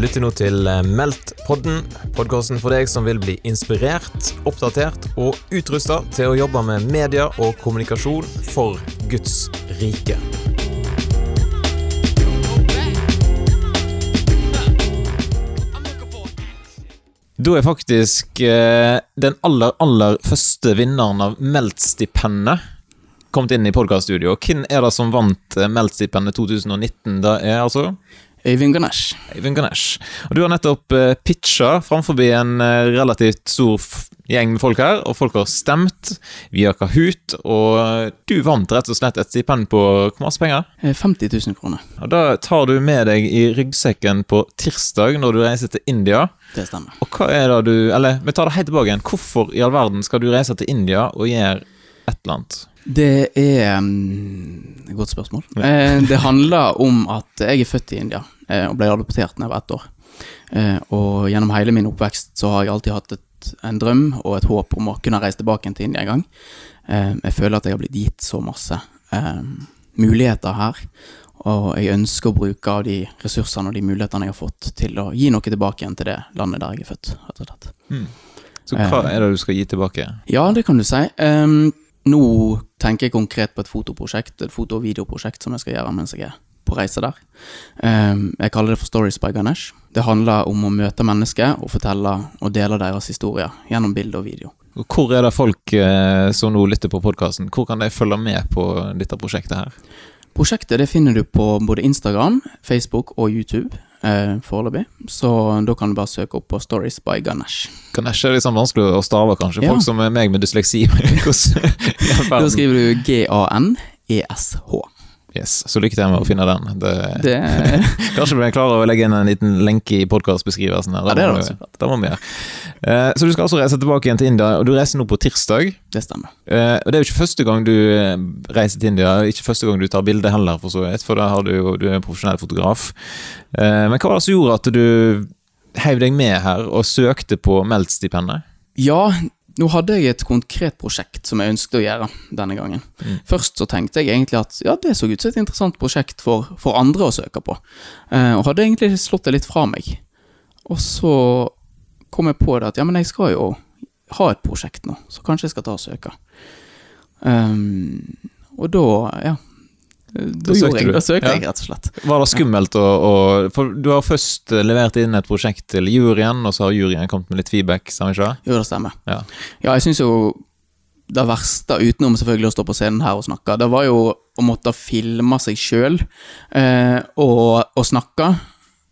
Lytter nå til eh, Meldt-podden, podkasten for deg som vil bli inspirert, oppdatert og utrusta til å jobbe med media og kommunikasjon for Guds rike. Da er faktisk eh, den aller, aller første vinneren av Meldt-stipendet kommet inn i podkaststudio. Hvem er det som vant eh, Meldt-stipendet 2019? Det er altså Øyvind Ganesh. Øyvind Ganesh. Og du har nettopp uh, pitcha framfor en uh, relativt stor gjeng med folk her, og folk har stemt via Kahoot, og du vant rett og slett et stipend på hvor masse penger? 50 eh, 000 kroner. Og Da tar du med deg i ryggsekken på tirsdag når du reiser til India. Det stemmer. Og hva er det du Eller vi tar det helt tilbake igjen. Hvorfor i all verden skal du reise til India og gjøre et eller annet? Det er um, godt spørsmål. Eh, det handler om at jeg er født i India eh, og ble adoptert da jeg var ett år. Eh, og gjennom hele min oppvekst så har jeg alltid hatt et en drøm og et håp om å kunne reise tilbake til India en gang. Eh, jeg føler at jeg har blitt gitt så masse eh, muligheter her. Og jeg ønsker å bruke av de ressursene og de mulighetene jeg har fått, til å gi noe tilbake igjen til det landet der jeg er født. rett og slett. Mm. Så hva er det du skal gi tilbake? Ja, det kan du si. Um, nå tenker jeg konkret på et fotoprosjekt, et foto- og videoprosjekt som jeg skal gjøre mens jeg er på reise der. Ehm, jeg kaller det for Stories by Ganesh. Det handler om å møte mennesker og fortelle og dele deres historier gjennom bilde og video. Hvor er det folk eh, som nå lytter på podkasten, hvor kan de følge med på dette prosjektet her? Prosjektet det finner du på både Instagram, Facebook og YouTube eh, foreløpig. Så da kan du bare søke opp på Stories by Ganesh. Ganesh er liksom vanskelig å stave, kanskje? Folk som er meg med dysleksi. da skriver du G-A-N-E-S-H. Yes, Så lykke til med å finne den. Det, det... Kanskje du klarer å legge inn en liten lenke i podkastbeskrivelsen. Ja, det, det, det må vi gjøre. Uh, så du skal altså reise tilbake igjen til India, og du reiser nå på tirsdag. Det stemmer. Uh, og Det er jo ikke første gang du eh, reiser til India, ikke første gang du tar bilde heller, for så vidt, for da har du jo, du er en profesjonell fotograf. Uh, men hva var det som gjorde at du heiv deg med her og søkte på Meldt-stipendet? Ja, nå hadde jeg et konkret prosjekt som jeg ønsket å gjøre denne gangen. Mm. Først så tenkte jeg egentlig at ja, det så ut som et interessant prosjekt for, for andre å søke på, eh, og hadde egentlig slått det litt fra meg. Og så kom jeg på det at ja, men jeg skal jo ha et prosjekt nå, så kanskje jeg skal ta og søke. Um, og da, ja, da, gjorde jeg, da søkte ja. jeg, rett og slett. Var det skummelt å, å, For du har først levert inn et prosjekt til juryen, og så har juryen kommet med litt feedback, stemmer ikke Jo, det stemmer. Ja, ja jeg syns jo det verste, utenom selvfølgelig å stå på scenen her og snakke, det var jo å måtte filme seg sjøl eh, og, og, snakke.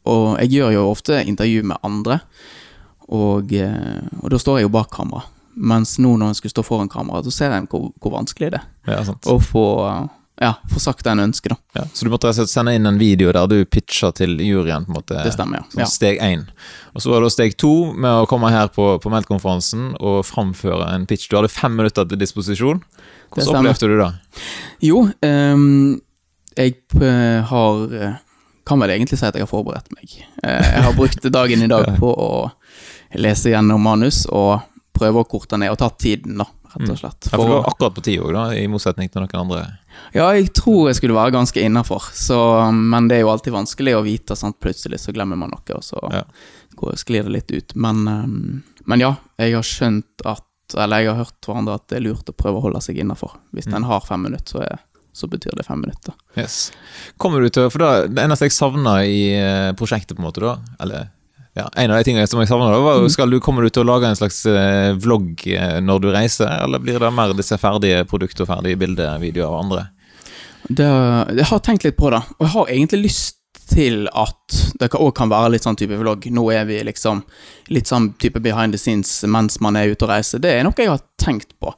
Og jeg gjør jo ofte intervju med andre, og, eh, og da står jeg jo bak kamera. Mens nå når jeg skulle stå foran kamera, så ser jeg hvor, hvor vanskelig det er ja, å få ja, få sagt det en ønsker, da. Ja, så du måtte sende inn en video der du pitcha til juryen? på en måte Det stemmer, ja. Sånn steg én. Og så var det steg to med å komme her på, på Meldt-konferansen og framføre en pitch. Du hadde fem minutter til disposisjon. Hvordan opplevde du det? Jo, um, jeg eh, har eh, Kan vel egentlig si at jeg har forberedt meg. Eh, jeg har brukt dagen i dag på å lese gjennom manus og prøve å korte ned og ta tiden, da rett og mm. slett. For, ja, for du var akkurat på tid òg, i motsetning til noen andre? Ja, jeg tror jeg skulle være ganske innafor, men det er jo alltid vanskelig å vite. Sant? Plutselig så glemmer man noe, og så ja. går, sklir det litt ut. Men, um, men, ja, jeg har skjønt at Eller jeg har hørt hverandre at det er lurt å prøve å holde seg innafor. Hvis mm. en har fem minutter, så, er, så betyr det fem minutter. Yes. Kommer du til For da, det eneste jeg savner i eh, prosjektet, på en måte, da, eller ja, En av de tingene som jeg savner, var jo skal du, kommer du til å lage en slags eh, vlogg eh, når du reiser, eller blir det mer disse ferdige produkter og ferdige bildevideoer av andre? Det, jeg har tenkt litt på det, og jeg har egentlig lyst til at det òg kan være litt sånn type vlogg. Nå er vi liksom litt sånn type behind the scenes mens man er ute og reiser. Det er noe jeg har tenkt på.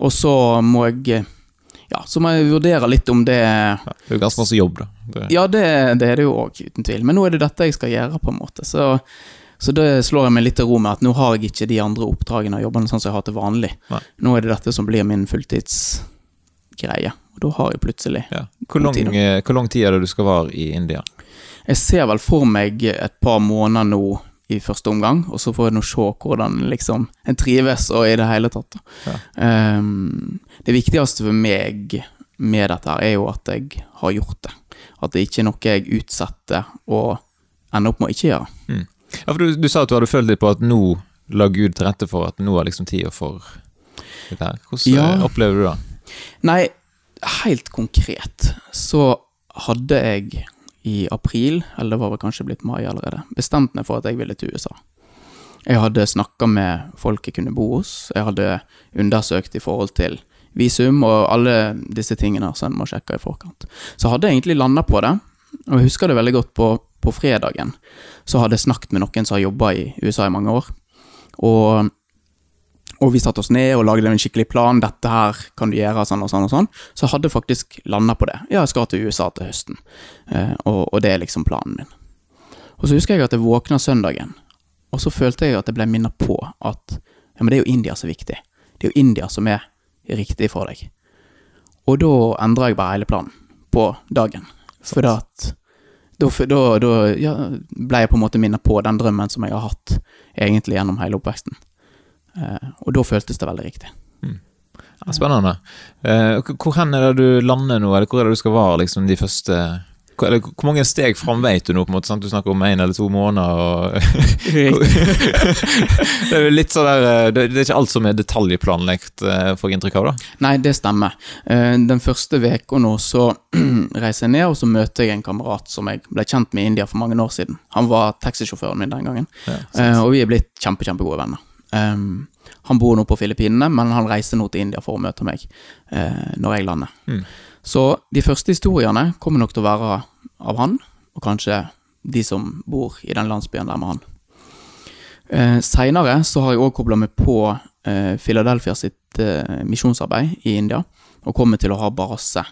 Og så må jeg ja, så må jeg vurdere litt om det ja, Det er jo ganske masse jobb, da. Det. Ja, det, det, er det jo òg, uten tvil. Men nå er det dette jeg skal gjøre, på en måte. Så, så det slår jeg meg litt til ro med at nå har jeg ikke de andre oppdragene og jobbene sånn som jeg har til vanlig. Nei. Nå er det dette som blir min fulltidsgreie. Og da har jeg plutselig ja. hvor, lang, tid, eh, hvor lang tid er det du skal være i India? Jeg ser vel for meg et par måneder nå i første omgang, og så får nå se hvordan liksom en trives og i det hele tatt. Ja. Um, det viktigste for meg med dette her er jo at jeg har gjort det. At det ikke er noe jeg utsetter og ender opp med å ikke gjøre. Ja, for du, du sa at du hadde følt litt på at nå la Gud til rette for at nå er liksom tida for dette her. Hvordan Ja. eh, opplever du det? Nei, helt konkret så hadde jeg i april, eller det var vel kanskje blitt mai allerede, bestemt meg for at jeg ville til USA. Jeg hadde snakka med folk jeg kunne bo hos, jeg hadde undersøkt i forhold til visum og alle disse tingene som en må sjekke i forkant. Så hadde jeg egentlig landa på det, og jeg husker det veldig godt på, på fredagen. Så hadde jeg snakket med noen som har jobba i USA i mange år, og og vi satte oss ned og lagde en skikkelig plan. Dette her kan du gjøre, sånn og sånn og sånn. Så hadde jeg faktisk landa på det. Ja, jeg skal til USA til høsten. Eh, og, og det er liksom planen min. Og så husker jeg at jeg våkna søndagen, og så følte jeg at jeg ble minnet på at ja, men det er jo India som er viktig. Det er jo India som er riktig for deg. Og da endra jeg bare hele planen på dagen. For da da, da, ja, ble jeg på en måte minnet på den drømmen som jeg har hatt egentlig gjennom hele oppveksten. Eh, og da føltes det veldig riktig. Ja, spennende. Eh, hvor- hen er det du lander nå, eller hvor er det du skal være liksom de første hvor, eller, hvor mange steg fram vet du nå? på en måte, sant? Du snakker om én eller to måneder. og Det er jo litt sånn der eh, Det, er ikke alt som er detaljplanlagt, får jeg inntrykk av. da Nei, det stemmer. Den første uka nå så reiser jeg ned, og så møter jeg en kamerat som jeg ble kjent med i India for mange år siden. Han var taxisjåføren min den gangen, Ja, og vi er blitt kjempe, kjempegode venner. Um, han bor nå på Filippinene, men han reiser nå til India for å møte meg uh, når jeg lander. Mm. Så de første historiene kommer nok til å være av han, og kanskje de som bor i den landsbyen der med han. Uh, Seinere så har jeg òg kobla meg på uh, Philadelphia sitt uh, misjonsarbeid i India, og kommer til å ha base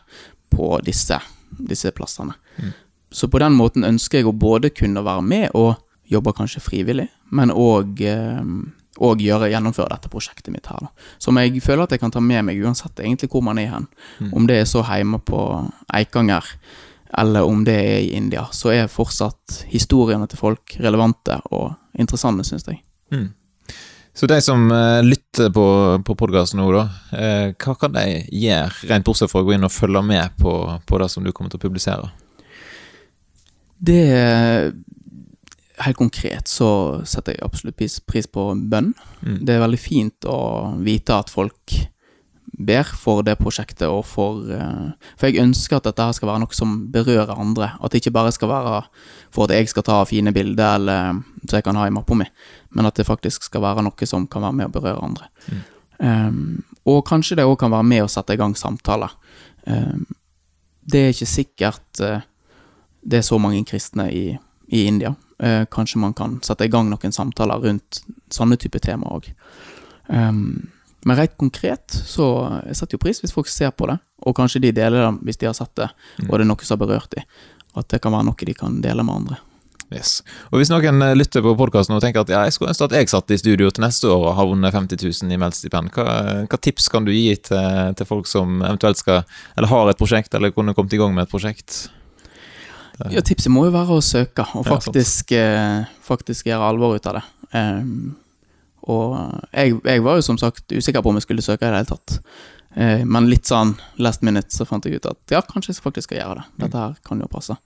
på disse, disse plassene. Mm. Så på den måten ønsker jeg å både kunne være med og jobbe kanskje frivillig, men òg og gjøre, gjennomføre dette prosjektet mitt her. Da. Som jeg føler at jeg kan ta med meg uansett egentlig hvor man er hen. Mm. Om det er så hjemme på Eikanger, eller om det er i India, så er fortsatt historiene til folk relevante og interessante, syns jeg. Mm. Så de som uh, lytter på, på podkasten nå, da, uh, hva kan de gjøre, rent bortsett fra å gå inn og følge med på, på det som du kommer til å publisere? Det Helt konkret så setter jeg absolutt pris, pris på bønn. Mm. Det er veldig fint å vite at folk ber for det prosjektet, og for eh, For jeg ønsker at dette her skal være noe som berører andre. At det ikke bare skal være for at jeg skal ta fine bilder eller så jeg kan ha i mappa mi, men at det faktisk skal være noe som kan være med å berøre andre. Mm. Um, og kanskje det òg kan være med å sette i gang samtaler. Um, det er ikke sikkert uh, det er så mange kristne i, i India. Eh, kanskje man kan sette i gang noen samtaler rundt sånne type tema òg. Um, men rett konkret så jeg setter jo pris hvis folk ser på det, og kanskje de deler det hvis de har sett det, Mm. og det er noe som har berørt dem. At det kan være noe de kan dele med andre. Yes. Og Hvis noen eh, lytter på podkasten og tenker at ja, jeg skulle ønske at jeg satt i studio til neste år og har vunnet 50 000 i Meldt-stipend, hva, hva tips kan du gi til, til folk som eventuelt skal, eller har et prosjekt, eller kunne kommet i gang med et prosjekt? Ja, tipset må jo være å søke, og Ja, faktisk, eh, faktisk gjøre alvor ut av det. Um, og jeg, jeg var jo som sagt usikker på om jeg skulle søke i det hele tatt. Eh, men litt sånn last minute så fant jeg ut at ja, kanskje jeg faktisk skal gjøre det. Dette her kan jo passe.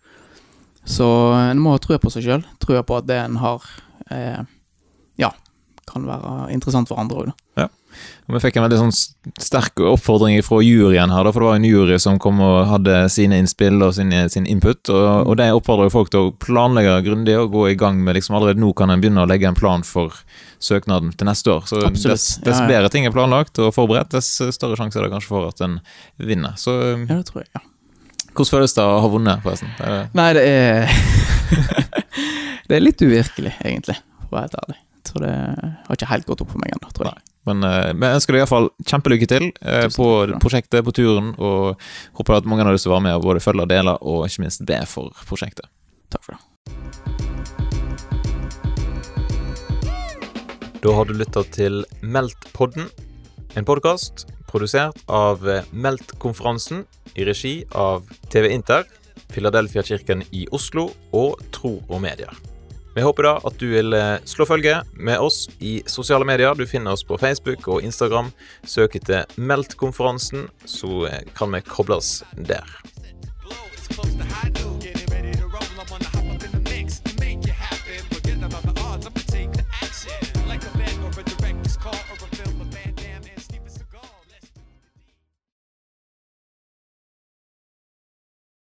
Så en må ha trua på seg sjøl. Trua på at det en har, eh, ja, kan være interessant for andre òg, da. Og Vi fikk en veldig sånn sterk oppfordring fra juryen her, for det var en jury som kom og hadde sine innspill og sin, sin input, og, og de oppfordrer jo folk til å planlegge grundig og gå i gang med liksom allerede nå kan en begynne å legge en plan for søknaden til neste år. Så Absolutt. dess, dess Ja, ja. bedre ting er planlagt og forberedt, dess større sjanse er det kanskje for at en vinner. Så Ja, det tror jeg. ja. hvordan føles det å ha vunnet, forresten? Er det- Nei, det er Det er litt uvirkelig, egentlig, for å være helt ærlig. Jeg tror det har ikke helt gått opp for meg ennå, tror jeg. Men eh, men jeg ønsker deg iallfall kjempelykke til eh, på prosjektet, på turen, og håper at mange har lyst til å være med og både følge og dele, og ikke minst be for prosjektet. Takk for det. Da har du lytta til Meldt-podden, en podkast produsert av Meldt-konferansen i regi av TV Inter, Filadelfia-kirken i Oslo og Tro og Medier. Vi håper da at du vil eh, slå følge med oss i sosiale medier. Du finner oss på Facebook og Instagram. Søk etter Meldt-konferansen, så eh, kan vi kobles der.